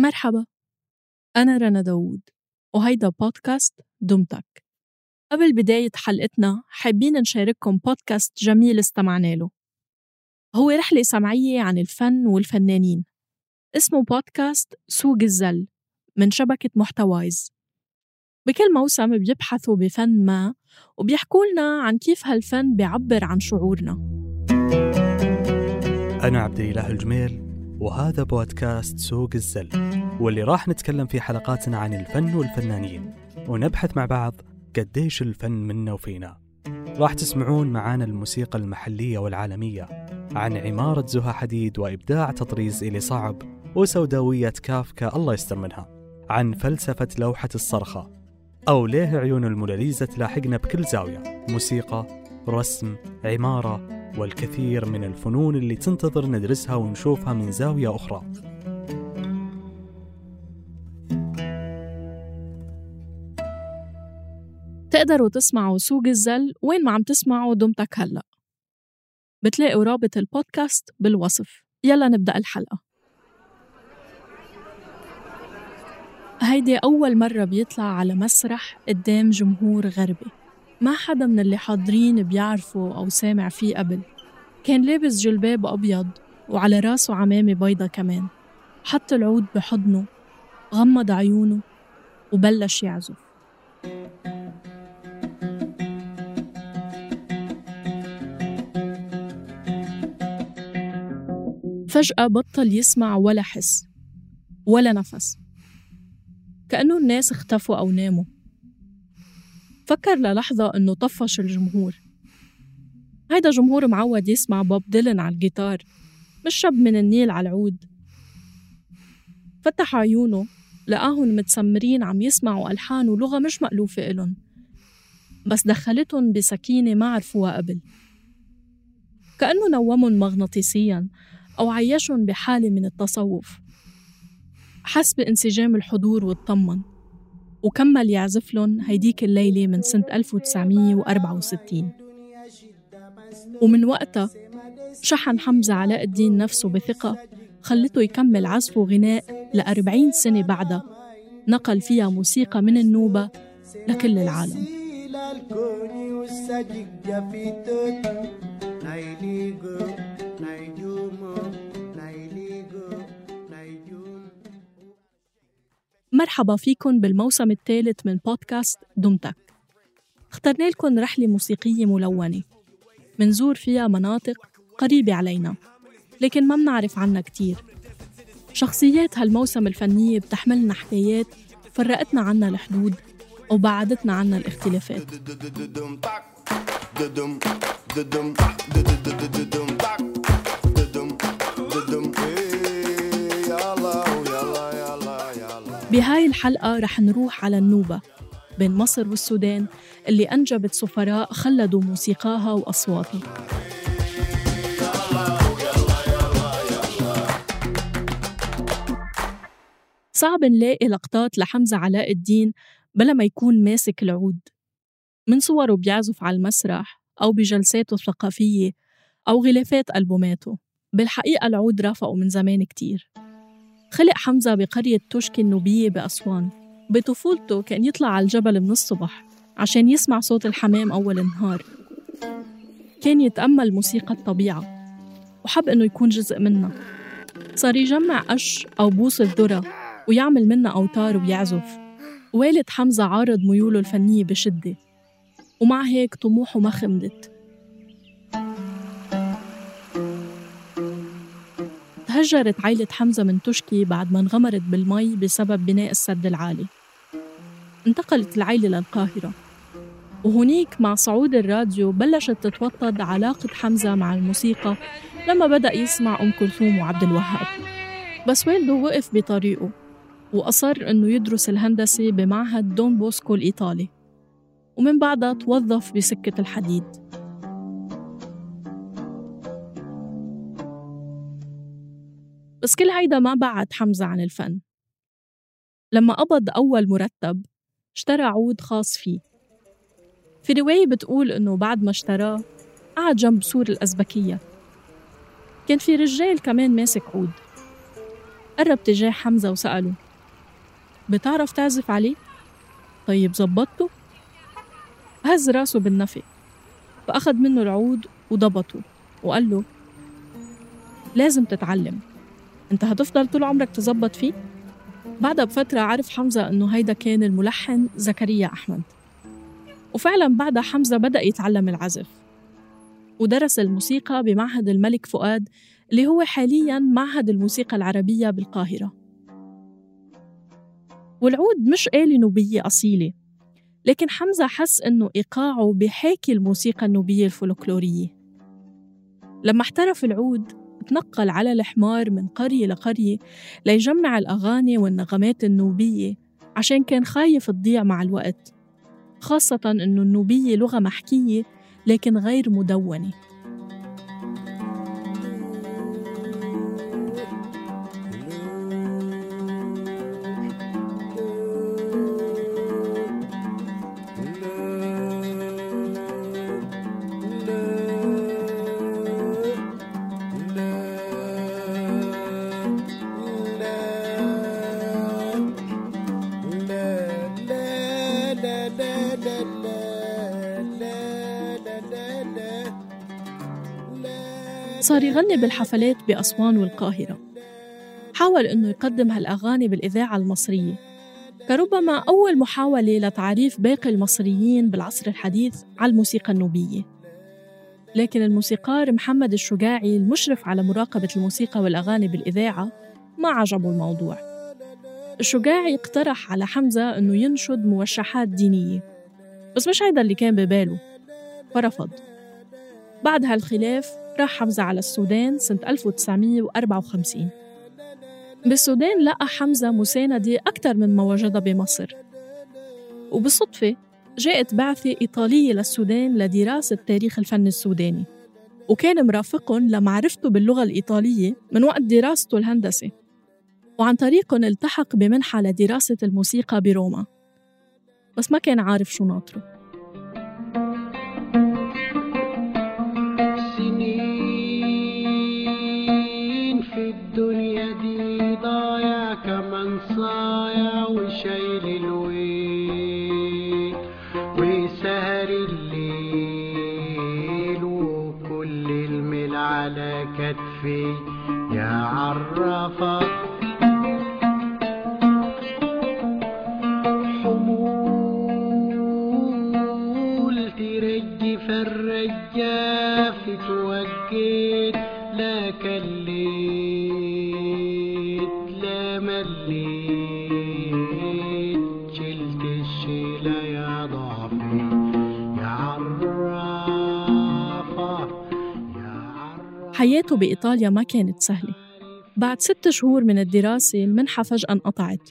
مرحبا أنا رنا داوود وهيدا بودكاست دمتك. قبل بداية حلقتنا حابين نشارككم بودكاست جميل استمعنا له. هو رحلة سمعية عن الفن والفنانين. اسمه بودكاست سوق الزل من شبكة محتوايز. بكل موسم بيبحثوا بفن ما وبيحكوا لنا عن كيف هالفن بيعبر عن شعورنا. أنا عبد الإله الجميل وهذا بودكاست سوق الزل. واللي راح نتكلم في حلقاتنا عن الفن والفنانين. ونبحث مع بعض قديش الفن منا وفينا. راح تسمعون معانا الموسيقى المحلية والعالمية عن عمارة زها حديد وإبداع تطريز إلي صعب وسوداوية كافكا الله يستر منها عن فلسفة لوحة الصرخة. أو ليه عيون الموناليزا تلاحقنا بكل زاوية. موسيقى رسم عمارة والكثير من الفنون اللي تنتظر ندرسها ونشوفها من زاوية أخرى. تقدروا تسمعوا سوق الزل وين ما عم تسمعوا دمتك هلأ. بتلاقوا رابط البودكاست بالوصف. يلا نبدأ الحلقة. هيدي أول مرة بيطلع على مسرح قدام جمهور غربي. ما حدا من اللي حاضرين بيعرفه أو سامع فيه قبل. كان لابس جلباب أبيض وعلى راسه عمامة بيضة كمان. حط العود بحضنه غمض عيونه وبلش يعزف. فجأة بطل يسمع ولا حس ولا نفس. كأنه الناس اختفوا أو ناموا. فكر للحظة إنه طفش الجمهور. هيدا جمهور معود يسمع بوب ديلن على الجيتار مش شب من النيل على العود. فتح عيونه لقاهم متسمرين عم يسمعوا ألحان ولغة مش مألوفة إلن بس دخلتهم بسكينة ما عرفوها قبل. كأنه نومهم مغناطيسيا أو عيشهم بحالة من التصوف. حس بانسجام الحضور واطمن وكمل يعزف لهم هيديك الليلة من سنة 1964 ومن وقتها شحن حمزة علاء الدين نفسه بثقة خلته يكمل عزف وغناء لأربعين سنة بعدها. نقل فيها موسيقى من النوبة لكل العالم. مرحبا فيكم بالموسم الثالث من بودكاست دمتك. اخترنا لكم رحلة موسيقية ملونة. منزور فيها مناطق قريبة علينا لكن ما منعرف عنها كتير. شخصيات هالموسم الفنية بتحملنا حكايات فرقتنا عنا الحدود وبعدتنا عنا الاختلافات. بهاي الحلقة رح نروح على النوبة بين مصر والسودان اللي أنجبت سفراء خلدوا موسيقاها وأصواتها. صعب نلاقي لقطات لحمزة علاء الدين بلا ما يكون ماسك العود. من صوره بيعزف على المسرح أو بجلساته الثقافية أو غلافات ألبوماته. بالحقيقة العود رافقه من زمان كتير. خلق حمزة بقرية توشكي النوبية بأسوان. بطفولته كان يطلع على الجبل من الصبح عشان يسمع صوت الحمام أول النهار كان يتأمل موسيقى الطبيعة. وحب إنه يكون جزء منها. صار يجمع قش أو بوص الذرة ويعمل منها أوتار ويعزف. والد حمزة عارض ميوله الفنية بشدة. ومع هيك طموحه ما خمدت تهجرت عائلة حمزة من تشكي بعد ما انغمرت بالمي بسبب بناء السد العالي. انتقلت العائلة للقاهرة. وهنيك مع صعود الراديو بلشت تتوطد علاقة حمزة مع الموسيقى لما بدأ يسمع أم كلثوم وعبد الوهاب. بس والده وقف بطريقه وأصر أنه يدرس الهندسة بمعهد دون بوسكو الإيطالي. ومن بعدها توظف بسكة الحديد. بس كل هيدا ما بعد حمزة عن الفن. لما قبض أول مرتب اشترى عود خاص فيه. في رواية بتقول إنه بعد ما اشتراه قعد جنب سور الأزبكية. كان في رجال كمان ماسك عود. قرب تجاه حمزة وسأله بتعرف تعزف عليه؟ طيب زبطته؟ هز راسه بالنفي فأخذ منه العود وضبطه وقال له لازم تتعلم. انت هتفضل طول عمرك تزبط فيه؟ بعدها بفترة عرف حمزة إنه هيدا كان الملحن زكريا أحمد. وفعلا بعدها حمزة بدأ يتعلم العزف. ودرس الموسيقى بمعهد الملك فؤاد اللي هو حاليا معهد الموسيقى العربية بالقاهرة. والعود مش آلة نوبية أصيلة لكن حمزة حس إنه إيقاعه بحاكي الموسيقى النوبية الفولكلورية. لما احترف العود تنقل على الحمار من قرية لقرية ليجمع الأغاني والنغمات النوبية عشان كان خايف تضيع مع الوقت خاصة إنه النوبية لغة محكية لكن غير مدونة. صار يغني بالحفلات بأسوان والقاهرة. حاول إنه يقدم هالأغاني بالإذاعة المصرية. كربما أول محاولة لتعريف باقي المصريين بالعصر الحديث على الموسيقى النوبية. لكن الموسيقار محمد الشجاعي المشرف على مراقبة الموسيقى والأغاني بالإذاعة ما عجبه الموضوع. الشجاعي اقترح على حمزة إنه ينشد موشحات دينية. بس مش هيدا اللي كان بباله. فرفض. بعد هالخلاف راح حمزة على السودان سنة 1954 بالسودان لقى حمزة مساندة أكثر من ما وجدها بمصر. وبالصدفة جاءت بعثة إيطالية للسودان لدراسة تاريخ الفن السوداني وكان مرافقهم لمعرفته باللغة الإيطالية من وقت دراسته الهندسة وعن طريقهم التحق بمنحة لدراسة الموسيقى بروما بس ما كان عارف شو ناطره. كتفي يا عرافة بإيطاليا ما كانت سهلة. بعد ست شهور من الدراسة المنحة فجأة انقطعت.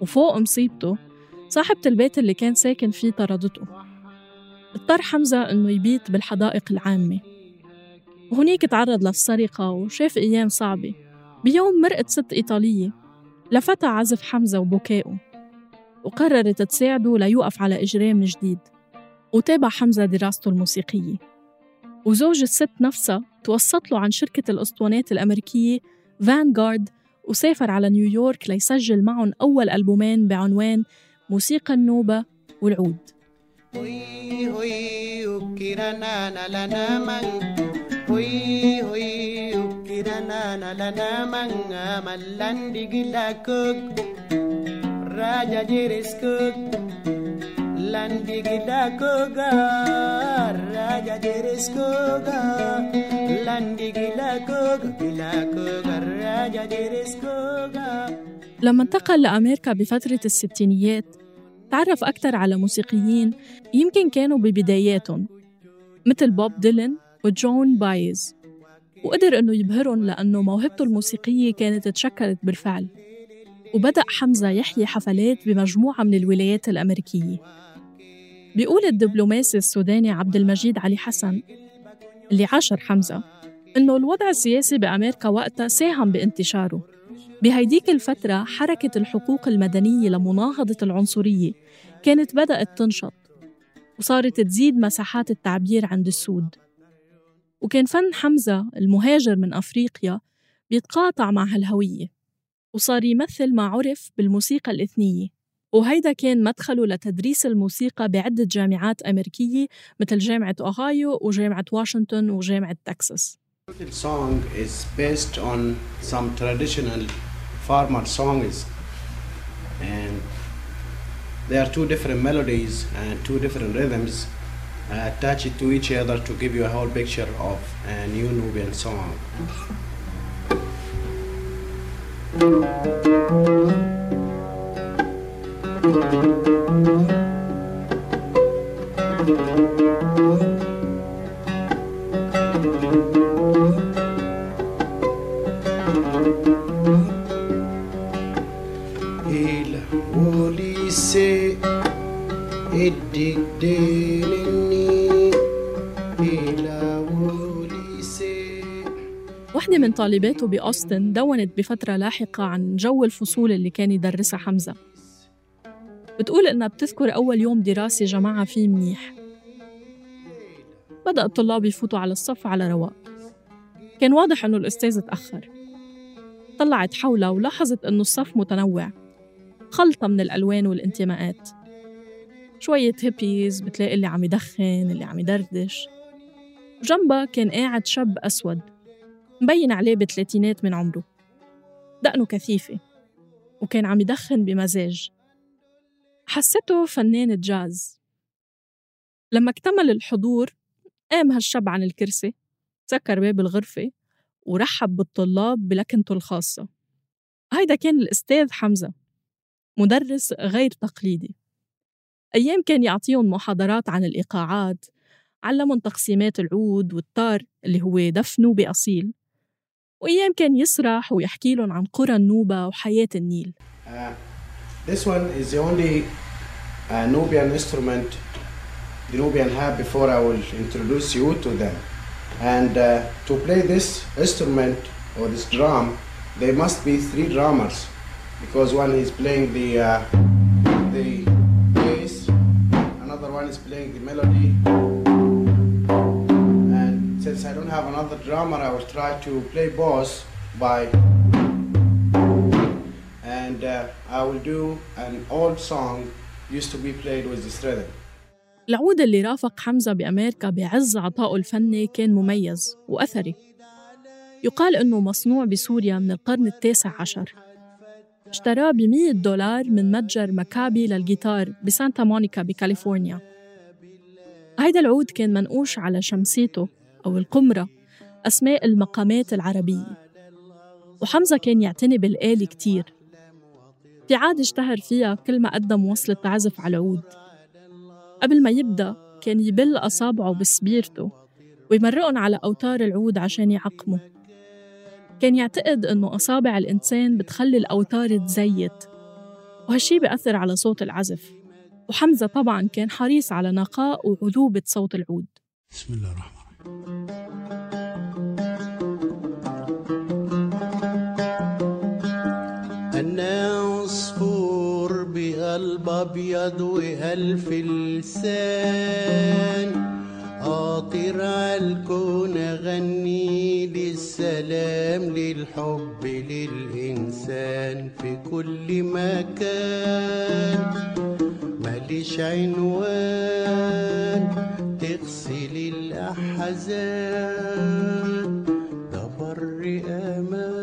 وفوق مصيبته صاحبة البيت اللي كان ساكن فيه طردته. اضطر حمزة إنه يبيت بالحدائق العامة. وهنيك تعرض للسرقة وشاف أيام صعبة. بيوم مرقت ست إيطالية. لفتى عزف حمزة وبكائه. وقررت تساعده ليوقف على إجرام جديد. وتابع حمزة دراسته الموسيقية. وزوج الست نفسها توسط له عن شركة الأسطوانات الأمريكية فانغارد وسافر على نيويورك ليسجل معهم أول ألبومين بعنوان موسيقى النوبة والعود. لندي جدا كوغا راجا جيرس كوغا لندي جدا كوغا جلا كوغا راجا جيرس كوغا لما انتقل لأمريكا بفترة الستينيات تعرف أكثر على موسيقيين يمكن كانوا ببداياتهم مثل بوب ديلن وجون بايز. وقدر إنه يبهرهم لأنه موهبته الموسيقية كانت تشكلت بالفعل. وبدأ حمزة يحيي حفلات بمجموعة من الولايات الأمريكية. بيقول الدبلوماسي السوداني عبد المجيد علي حسن اللي عاشر حمزة إنه الوضع السياسي بأمريكا وقتها ساهم بانتشاره. بهيديك الفترة حركة الحقوق المدنية لمناهضة العنصرية كانت بدأت تنشط وصارت تزيد مساحات التعبير عند السود. وكان فن حمزة المهاجر من أفريقيا بيتقاطع مع هالهوية وصار يمثل ما عرف بالموسيقى الإثنية. وهيدا كان مدخله لتدريس الموسيقى بعدة جامعات أمريكية مثل جامعة أوهايو وجامعة واشنطن وجامعة تكساس song is based on some traditional farmer songs and there are two different melodies and two different rhythms uh, attached to each other to give you a whole picture of a new Nubian song. وحدة من طالباته بأوستن دونت بفترة لاحقة عن جو الفصول اللي كان يدرسها حمزة. بتقول إنها بتذكر أول يوم دراسي جمعها فيه منيح. بدأ الطلاب يفوتوا على الصف على رواق. كان واضح إنه الأستاذ تأخر. طلعت حولها ولاحظت إنه الصف متنوع. خلطة من الألوان والانتماءات. شوية هيبيز بتلاقي اللي عم يدخن اللي عم يدردش. وجنبها كان قاعد شاب أسود مبين عليه بثلاثينات من عمره. دقنه كثيفة وكان عم يدخن بمزاج. حسيته فنان جاز لما اكتمل الحضور قام هالشاب عن الكرسي سكر باب الغرفة ورحب بالطلاب بلكنته الخاصة. هيدا كان الأستاذ حمزة مدرس غير تقليدي. أيام كان يعطيهم محاضرات عن الإيقاعات علمهم تقسيمات العود والتار اللي هو دفنه بأصيل وأيام كان يسرح ويحكي لهم عن قرى النوبة وحياة النيل. Uh, this one is the only uh, Nubian instrument the Nubian have before I will introduce you to them. And uh, to play this instrument or this drum, there must be three drummers because one is playing the uh, the bass, another one is playing the melody. And since I don't have another drummer, I will try to play bass by and uh, I will do an old song used to be played with this rhythm. العود اللي رافق حمزة بأمريكا بعز عطائه الفني كان مميز وأثري. يقال إنه مصنوع بسوريا من القرن التاسع عشر. اشتراه ب 100 دولار من متجر مكابي للجيتار بسانتا مونيكا بكاليفورنيا. هيدا العود كان منقوش على شمسيته أو القمرة أسماء المقامات العربية. وحمزة كان يعتني بالآلة كتير. في عادة اشتهر فيها كل ما قدم وصلة عزف على العود. قبل ما يبدأ كان يبل أصابعه بسبيرته ويمرقهم على أوتار العود عشان يعقمه. كان يعتقد إنه أصابع الإنسان بتخلي الأوتار تزيت وهالشي بيأثر على صوت العزف. وحمزة طبعا كان حريص على نقاء وعذوبة صوت العود. بسم الله الرحمن الرحيم. بقلب أبيض وألف لسان أطير عالكون أغني للسلام للحب للإنسان في كل مكان. ماليش عنوان تغسل الأحزان. ده بر أمان.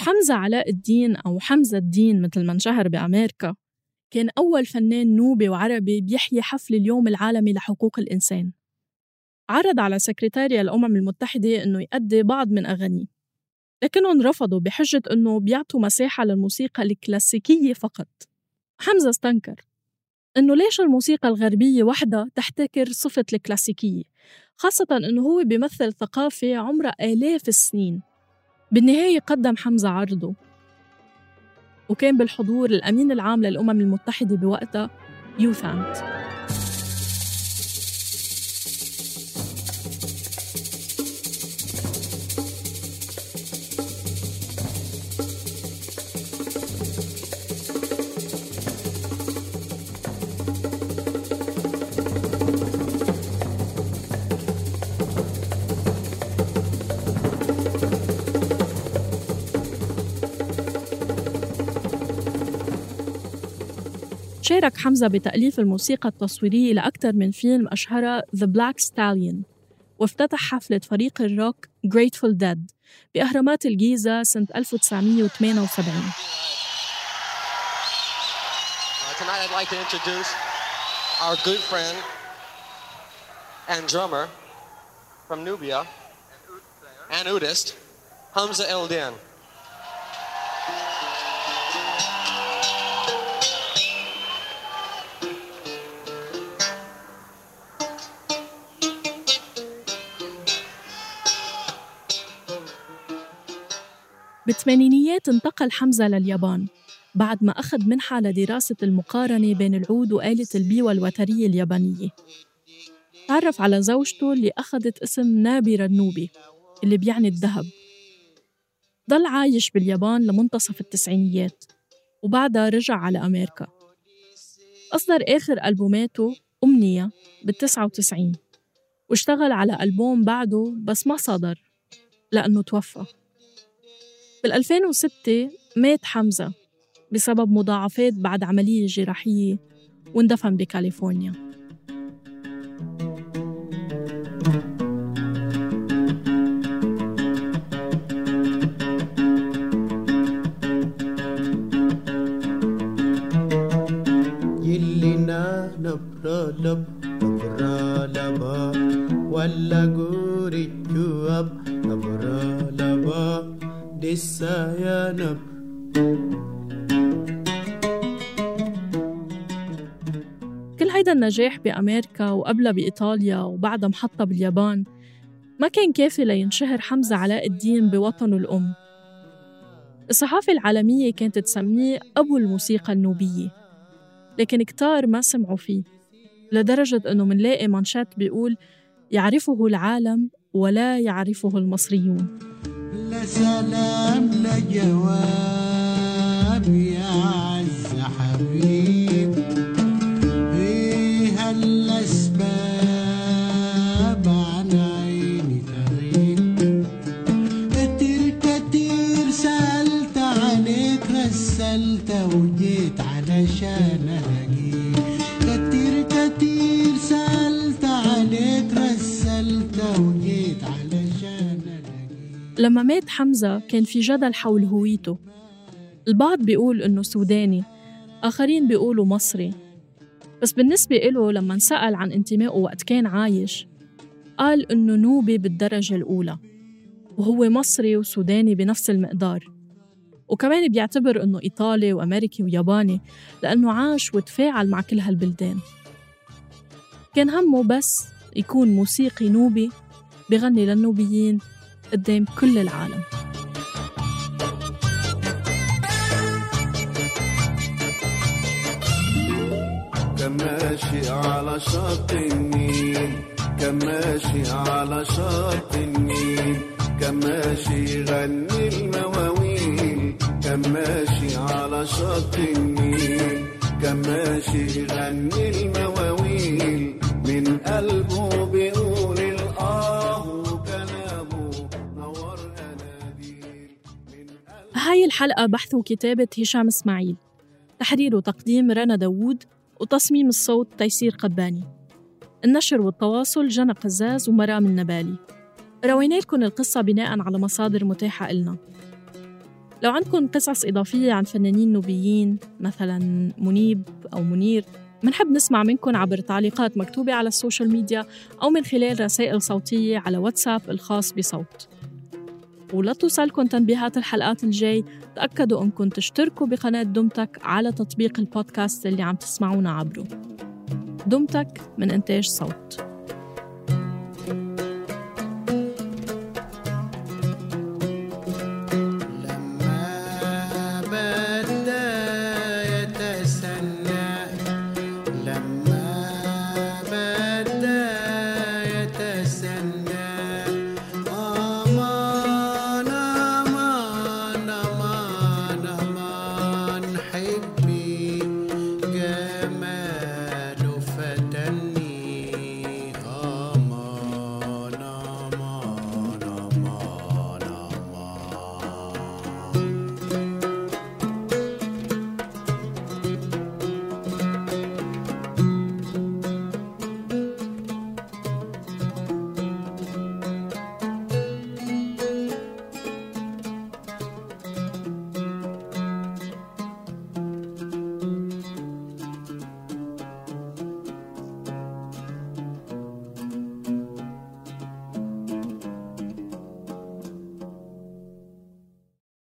وحمزة علاء الدين أو حمزة الدين مثل ما انشهر بأمريكا كان أول فنان نوبي وعربي بيحيي حفل اليوم العالمي لحقوق الإنسان. عرض على سكرتاريا الأمم المتحدة إنه يأدي بعض من أغانيه. لكنهم رفضوا بحجة إنه بيعطوا مساحة للموسيقى الكلاسيكية فقط. حمزة استنكر إنه ليش الموسيقى الغربية وحدها تحتكر صفة الكلاسيكية؟ خاصة إنه هو بيمثل ثقافة عمرها آلاف السنين. بالنهاية قدم حمزة عرضه وكان بالحضور الأمين العام للأمم المتحدة بوقتها يوثانت. شارك حمزة بتأليف الموسيقى التصويرية لأكثر من فيلم أشهرها The Black Stallion وافتتح حفلة فريق الروك Grateful Dead بأهرامات الجيزة سنة 1978 tonight I'd like to introduce our good friend and drummer from Nubia and Udist, Hamza Eldin. بالثمانينيات انتقل حمزة لليابان بعد ما أخذ منحة لدراسة المقارنة بين العود وآلة البيوة الوترية اليابانية. تعرف على زوجته اللي أخذت اسم نابرة النوبي اللي بيعني الذهب. ضل عايش باليابان لمنتصف التسعينيات وبعدها رجع على أمريكا. أصدر آخر ألبوماته أمنية بالتسعة وتسعين واشتغل على ألبوم بعده بس ما صدر لأنه توفى. بال 2006 مات حمزة بسبب مضاعفات بعد عملية جراحية واندفن بكاليفورنيا. نبرا لب لبا ولا قوري دسا يا نبرا كل هيدا النجاح بأمريكا وقبلها بإيطاليا وبعدها محطة باليابان ما كان كافي لينشهر حمزة علاء الدين بوطنه الأم. الصحافة العالمية كانت تسميه أبو الموسيقى النوبية لكن كتار ما سمعوا فيه لدرجة أنه منلاقي مانشات بيقول يعرفه العالم ولا يعرفه المصريون لا سلام لا جواب يا عز حبيب حمزة كان في جدل حول هويته. البعض بيقول إنه سوداني آخرين بيقولوا مصري. بس بالنسبة إله لما انسأل عن انتمائه وقت كان عايش قال إنه نوبي بالدرجة الأولى وهو مصري وسوداني بنفس المقدار. وكمان بيعتبر إنه إيطالي وأمريكي وياباني لأنه عاش وتفاعل مع كل هالبلدان. كان همه بس يكون موسيقي نوبي بغني للنوبيين قدام كل العالم. كان ماشي على شط النيل كان ماشي على شط النيل كان ماشي يغني المواويل كان ماشي على شط النيل كان ماشي يغني المواويل. الحلقة بحث وكتابة هشام إسماعيل. تحرير وتقديم رنا داوود وتصميم الصوت تيسير قباني. النشر والتواصل جنى قزاز ومرام النبالي. روينا لكم القصة بناء على مصادر متاحة إلنا. لو عندكم قصص إضافية عن فنانين نوبيين مثلا منيب أو منير منحب نسمع منكم عبر تعليقات مكتوبة على ال social media أو من خلال رسائل صوتية على واتساب الخاص بصوت. ولا توصلكم تنبيهات الحلقات الجاي. تأكدوا أنكم تشتركوا بقناة دمتك على تطبيق البودكاست اللي عم تسمعونا عبره. دمتك من إنتاج صوت.